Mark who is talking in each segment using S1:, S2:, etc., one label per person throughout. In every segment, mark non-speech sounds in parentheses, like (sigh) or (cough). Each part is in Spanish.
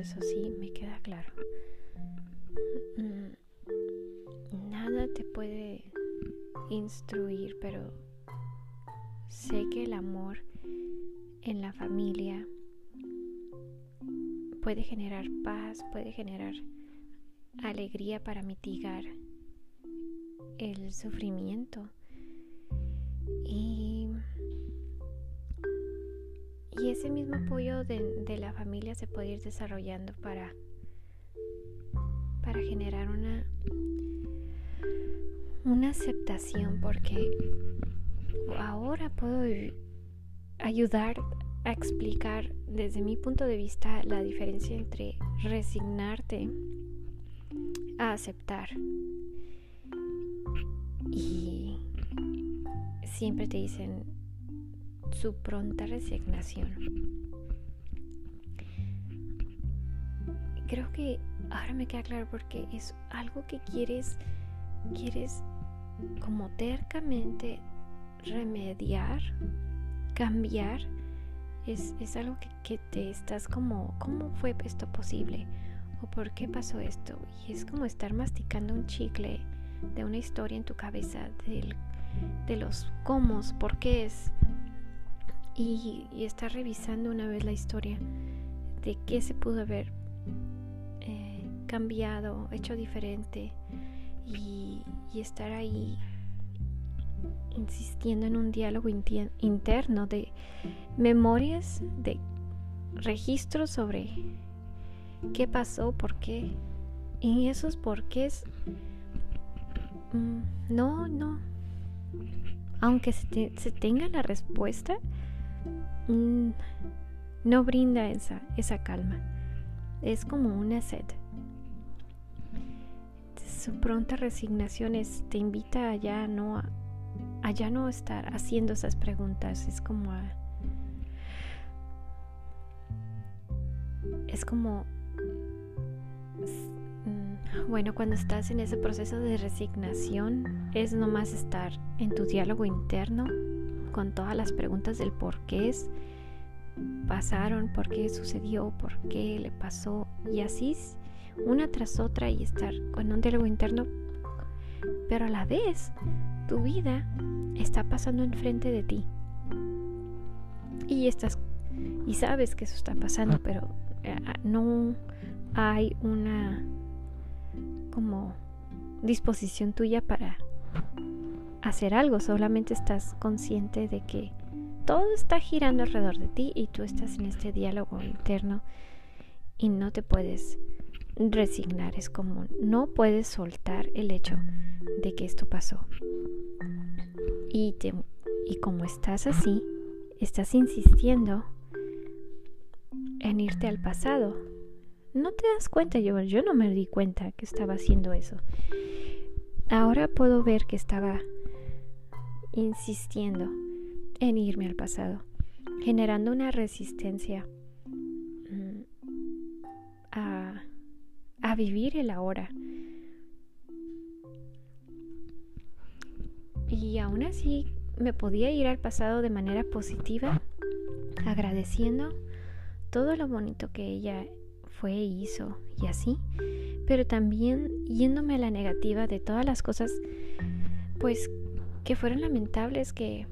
S1: eso sí me queda claro. Mm, nada te puede instruir, pero sé que el amor en la familia puede generar paz, puede generar alegría para mitigar el sufrimiento. Y, ese mismo apoyo de, de, la familia se puede ir desarrollando para, para generar una, una aceptación, porque ahora puedo ayudar a explicar desde mi punto de vista la diferencia entre resignarte a aceptar y siempre te dicen su pronta resignación. Creo que ahora me queda claro porque es algo que quieres, quieres como tercamente remediar, cambiar. Es, es algo que, que, te estás como, ¿cómo fue esto posible? ¿O por qué pasó esto? Y es como estar masticando un chicle de una historia en tu cabeza, del, de los cómo, por qué es, y, estar revisando una vez la historia de qué se pudo haber eh, cambiado, hecho diferente, y, estar ahí insistiendo en un diálogo interno de memorias, de registros sobre qué pasó, por qué. Y esos porqués Mm, no, no. Aunque se, tenga la respuesta, mm, no brinda esa, esa calma. Es como una sed. Su pronta resignación te invita a ya no, a, ya no estar haciendo esas preguntas. Es como es como bueno, cuando estás en ese proceso de resignación, es nomás estar en tu diálogo interno con todas las preguntas del por qué pasaron, por qué sucedió, por qué le pasó, y así una tras otra y estar con un diálogo interno, pero a la vez tu vida está pasando enfrente de ti. Y estás y sabes que eso está pasando, pero eh, no hay una como disposición tuya para hacer algo, solamente estás consciente de que todo está girando alrededor de ti y tú estás en este diálogo interno y no te puedes resignar, es como no puedes soltar el hecho de que esto pasó. Y, te, y como estás así, estás insistiendo en irte al pasado, no te das cuenta, yo, yo no me di cuenta que estaba haciendo eso. Ahora puedo ver que estaba insistiendo en irme al pasado, generando una resistencia mm, a, a vivir el ahora. Y aún así me podía ir al pasado de manera positiva, agradeciendo todo lo bonito que ella fue, hizo y así, pero también yéndome a la negativa de todas las cosas, pues que fueron lamentables, que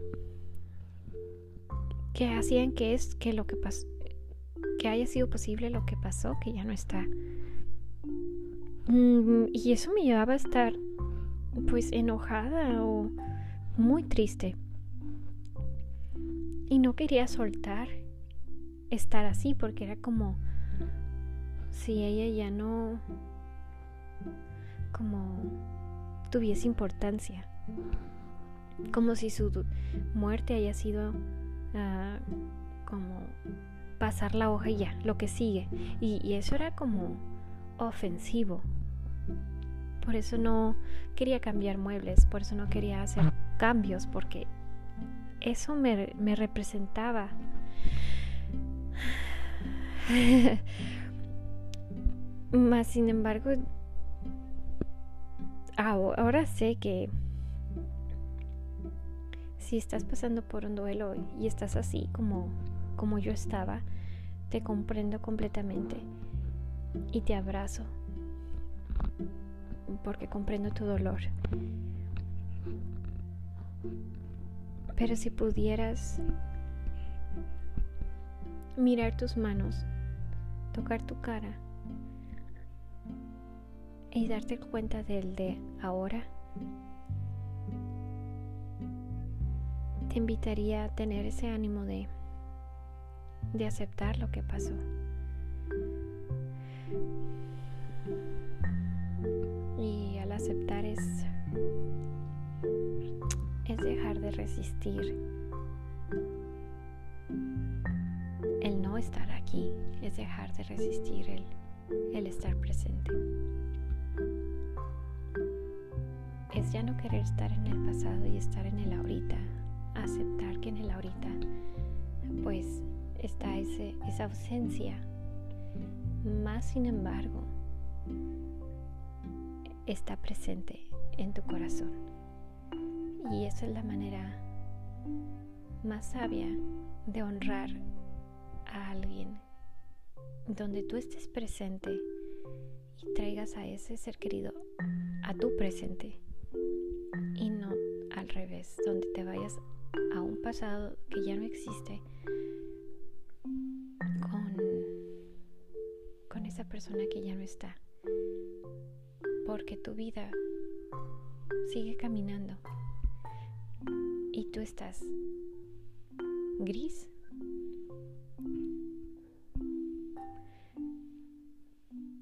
S1: que hacían que es que lo que pasó, que haya sido posible lo que pasó, que ya no está. Mm, y eso me llevaba a estar pues enojada o muy triste. Y no quería soltar estar así porque era como si ella ya no como tuviese importancia, como si su muerte haya sido uh, como pasar la hoja y ya, lo que sigue. Y, y, eso era como ofensivo. Por eso no quería cambiar muebles, por eso no quería hacer cambios, porque eso me, me representaba (sighs) Más sin embargo, ahora sé que si estás pasando por un duelo y estás así como, como yo estaba, te comprendo completamente. y te abrazo porque comprendo tu dolor. Pero si pudieras mirar tus manos, tocar tu cara y darte cuenta del de ahora, invitaría a tener ese ánimo de, de aceptar lo que pasó. Y al aceptar es, es dejar de resistir el no estar aquí, es dejar de resistir el, el estar presente. Es ya no querer estar en el pasado y estar en el ahorita, aceptar que en el ahorita pues está ese, esa ausencia. Más sin embargo, está presente en tu corazón. Y esa es la manera más sabia de honrar a alguien donde tú estés presente y traigas a ese ser querido a tu presente y no al revés, donde te vayas a un pasado que ya no existe con, con esa persona que ya no está. Porque tu vida sigue caminando y tú estás gris.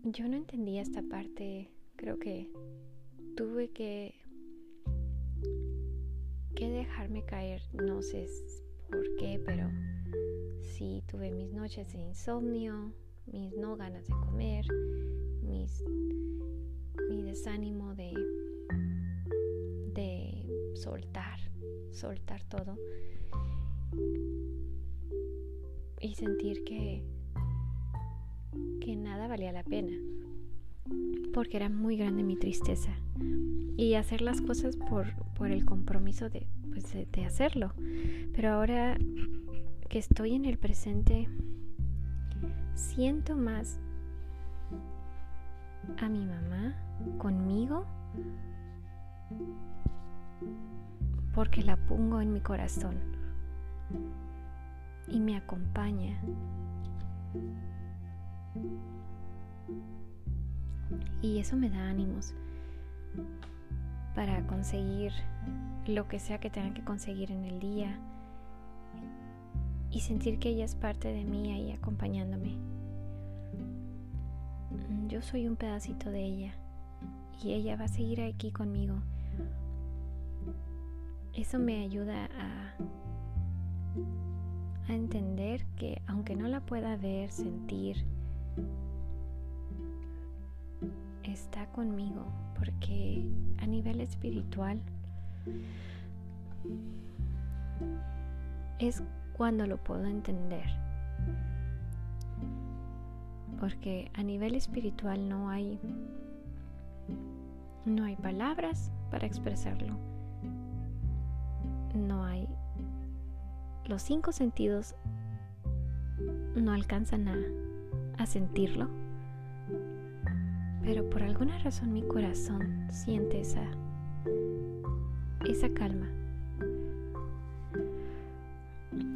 S1: Yo no entendía esta parte, creo que tuve que que dejarme caer, no sé por qué, pero sí tuve mis noches de insomnio, mis no ganas de comer, mis, mi desánimo de, de soltar, soltar todo. Y sentir que, que nada valía la pena, porque era muy grande mi tristeza. Y hacer las cosas por, por el compromiso de, pues de, hacerlo. Pero ahora que estoy en el presente, siento más a mi mamá conmigo porque la pongo en mi corazón y me acompaña. Y eso me da ánimos para conseguir lo que sea que tenga que conseguir en el día y sentir que ella es parte de mí ahí acompañándome. Yo soy un pedacito de ella y ella va a seguir aquí conmigo. Eso me ayuda a, a entender que aunque no la pueda ver, sentir, está conmigo porque a nivel espiritual es cuando lo puedo entender. Porque a nivel espiritual no hay no hay palabras para expresarlo. No hay los cinco sentidos no alcanzan a, a sentirlo pero por alguna razón mi corazón siente esa, esa calma,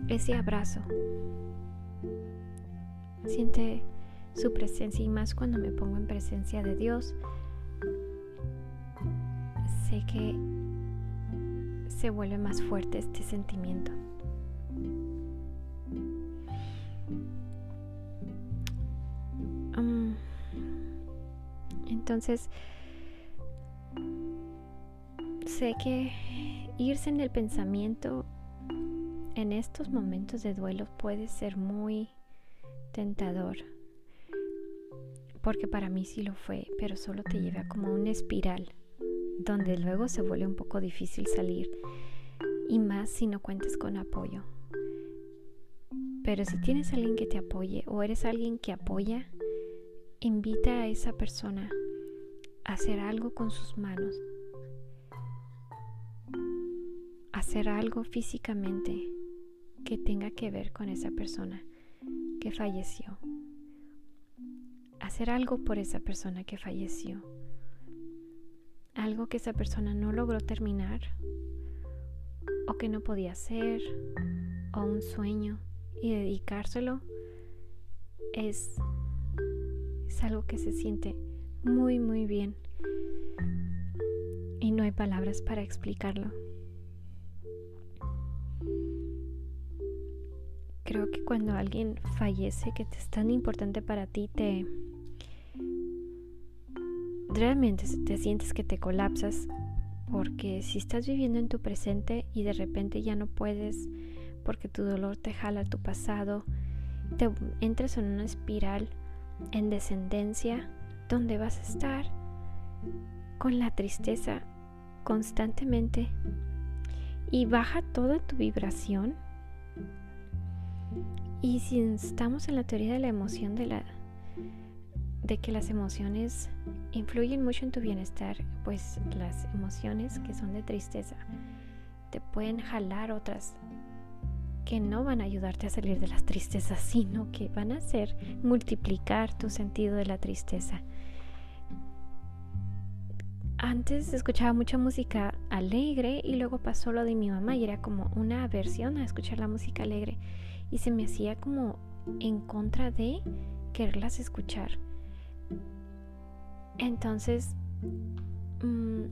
S1: ese abrazo. Siente su presencia y más cuando me pongo en presencia de Dios. Sé que se vuelve más fuerte este sentimiento. Entonces, sé que irse en el pensamiento en estos momentos de duelo puede ser muy tentador. Porque para mí sí lo fue, pero solo te lleva como una espiral donde luego se vuelve un poco difícil salir y más si no cuentas con apoyo. Pero si tienes alguien que te apoye o eres alguien que apoya, invita a esa persona hacer algo con sus manos, hacer algo físicamente que tenga que ver con esa persona que falleció. hacer algo por esa persona que falleció. Algo que esa persona no logró terminar o que no podía hacer o un sueño y dedicárselo es, es algo que se siente muy muy bien y no hay palabras para explicarlo. Creo que cuando alguien fallece que es tan importante para ti, te realmente te sientes que te colapsas porque si estás viviendo en tu presente y de repente ya no puedes porque tu dolor te jala tu pasado, te entras en una espiral en descendencia donde vas a estar con la tristeza constantemente y baja toda tu vibración. Y si estamos en la teoría de la emoción de la de que las emociones influyen mucho en tu bienestar, pues las emociones que son de tristeza te pueden jalar otras que no van a ayudarte a salir de las tristezas, sino que van a hacer multiplicar tu sentido de la tristeza. Antes escuchaba mucha música alegre y luego pasó lo de mi mamá y era como una aversión a escuchar la música alegre y se me hacía como en contra de quererlas escuchar. Entonces, mm,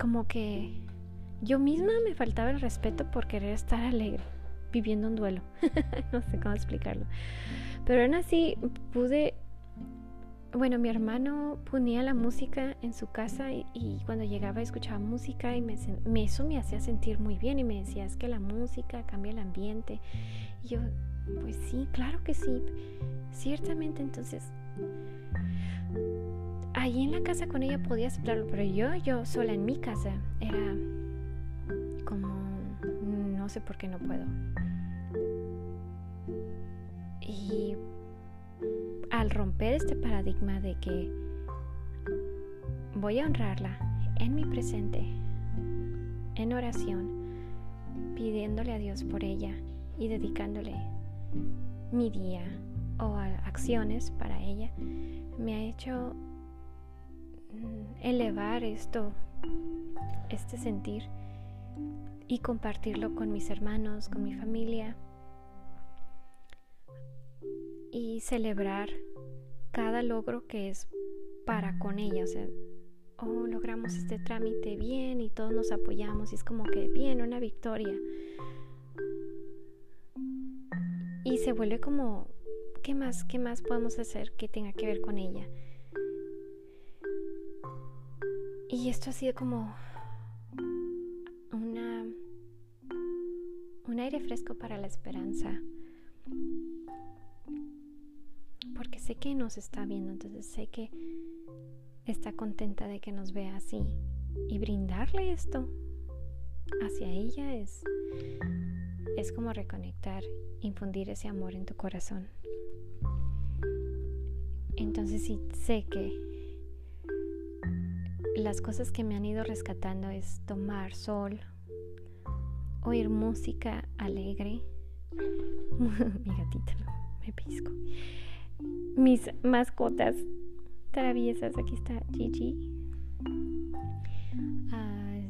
S1: como que yo misma me faltaba el respeto por querer estar alegre, viviendo un duelo. (laughs) no sé cómo explicarlo. Pero aún así pude bueno, mi hermano ponía la música en su casa y, cuando llegaba escuchaba música y me, eso me hacía sentir muy bien y me decía, es que la música cambia el ambiente. Y yo, pues sí, claro que sí, ciertamente entonces ahí en la casa con ella podía aceptarlo, pero yo, yo sola en mi casa era como, no sé por qué no puedo. Y al romper este paradigma de que voy a honrarla en mi presente, en oración, pidiéndole a Dios por ella y dedicándole mi día o acciones para ella, me ha hecho mm, elevar esto, este sentir y compartirlo con mis hermanos, con mi familia y celebrar cada logro que es para con ella. O sea, oh, logramos este trámite bien y todos nos apoyamos y es como que bien, una victoria. Y se vuelve como, ¿qué más, qué más podemos hacer que tenga que ver con ella? Y esto ha sido como una, un aire fresco para la esperanza sé que nos está viendo, entonces sé que está contenta de que nos vea así y brindarle esto hacia ella es es como reconectar, infundir ese amor en tu corazón. Entonces sí sé que las cosas que me han ido rescatando es tomar sol, oír música alegre. (laughs) Mi gatita, me pisco mis mascotas traviesas. Aquí está Gigi. Ah,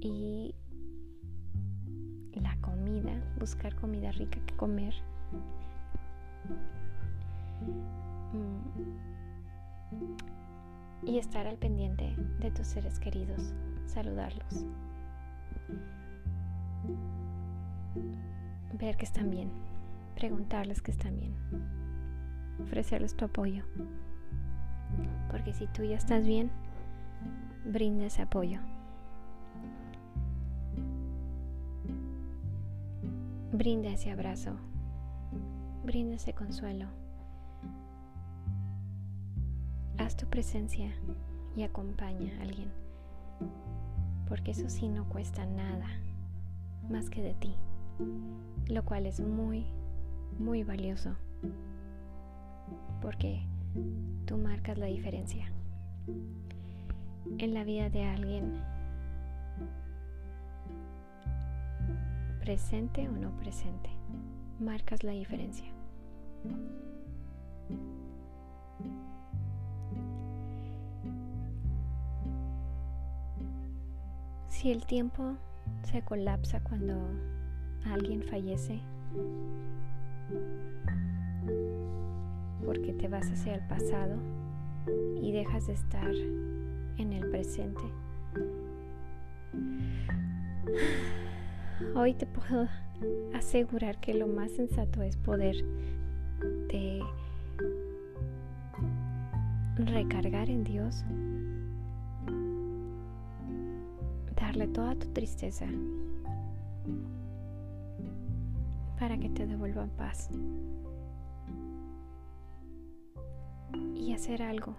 S1: y la comida, buscar comida rica que comer. Mm. Y estar al pendiente de tus seres queridos, saludarlos. Ver que están bien preguntarles que están bien, ofrecerles tu apoyo. Porque si tú ya estás bien, brinda ese apoyo. Brinda ese abrazo, brinda ese consuelo. Haz tu presencia y acompaña a alguien, porque eso sí no cuesta nada más que de ti, lo cual es muy, muy valioso porque tú marcas la diferencia en la vida de alguien presente o no presente marcas la diferencia. Si el tiempo se colapsa cuando alguien fallece porque te vas hacia el pasado y dejas de estar en el presente. Hoy te puedo asegurar que lo más sensato es poder de recargar en Dios, darle toda tu tristeza para que te devuelvan paz y hacer algo,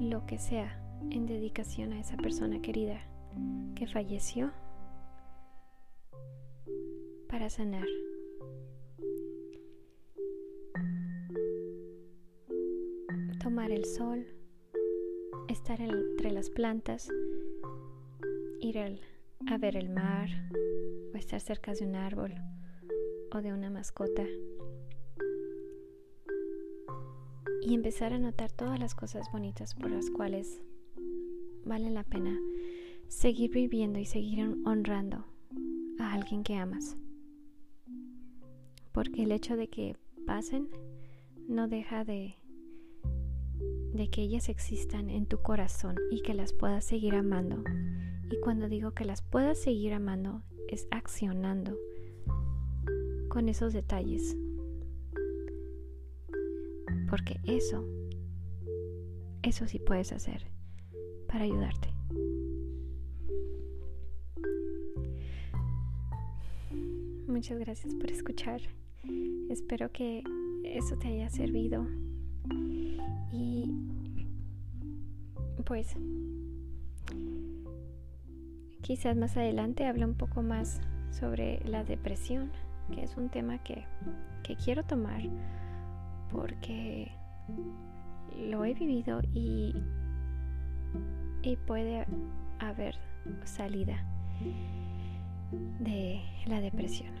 S1: lo que sea, en dedicación a esa persona querida que falleció para sanar. Tomar el sol, estar entre las plantas, ir a ver el mar o estar cerca de un árbol o de una mascota y empezar a notar todas las cosas bonitas por las cuales vale la pena seguir viviendo y seguir honrando a alguien que amas. Porque el hecho de que pasen no deja de, de que ellas existan en tu corazón y que las puedas seguir amando. Y cuando digo que las puedas seguir amando, es accionando con esos detalles. Porque eso, eso sí puedes hacer para ayudarte. Muchas gracias por escuchar. Espero que eso te haya servido. Y pues quizás más adelante hable un poco más sobre la depresión, que es un tema que, que quiero tomar porque lo he vivido y, y puede haber salida de la depresión.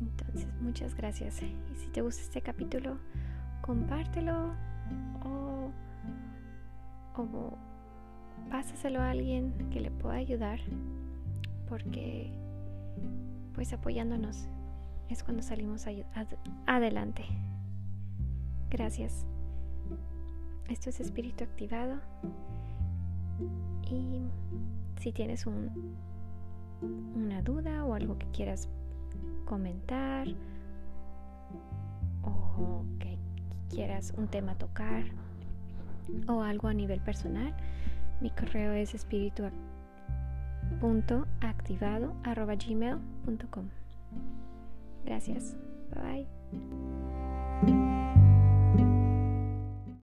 S1: Entonces, muchas gracias. Y si te gusta este capítulo, compártelo o, o pásaselo a alguien que le pueda ayudar, porque pues apoyándonos es cuando salimos adelante. Gracias. Esto es espíritu activado. Y si tienes un, una duda o algo que quieras comentar o que quieras un tema tocar o algo a nivel personal, mi correo es espíritu.activado.gmail.com Gracias. Bye.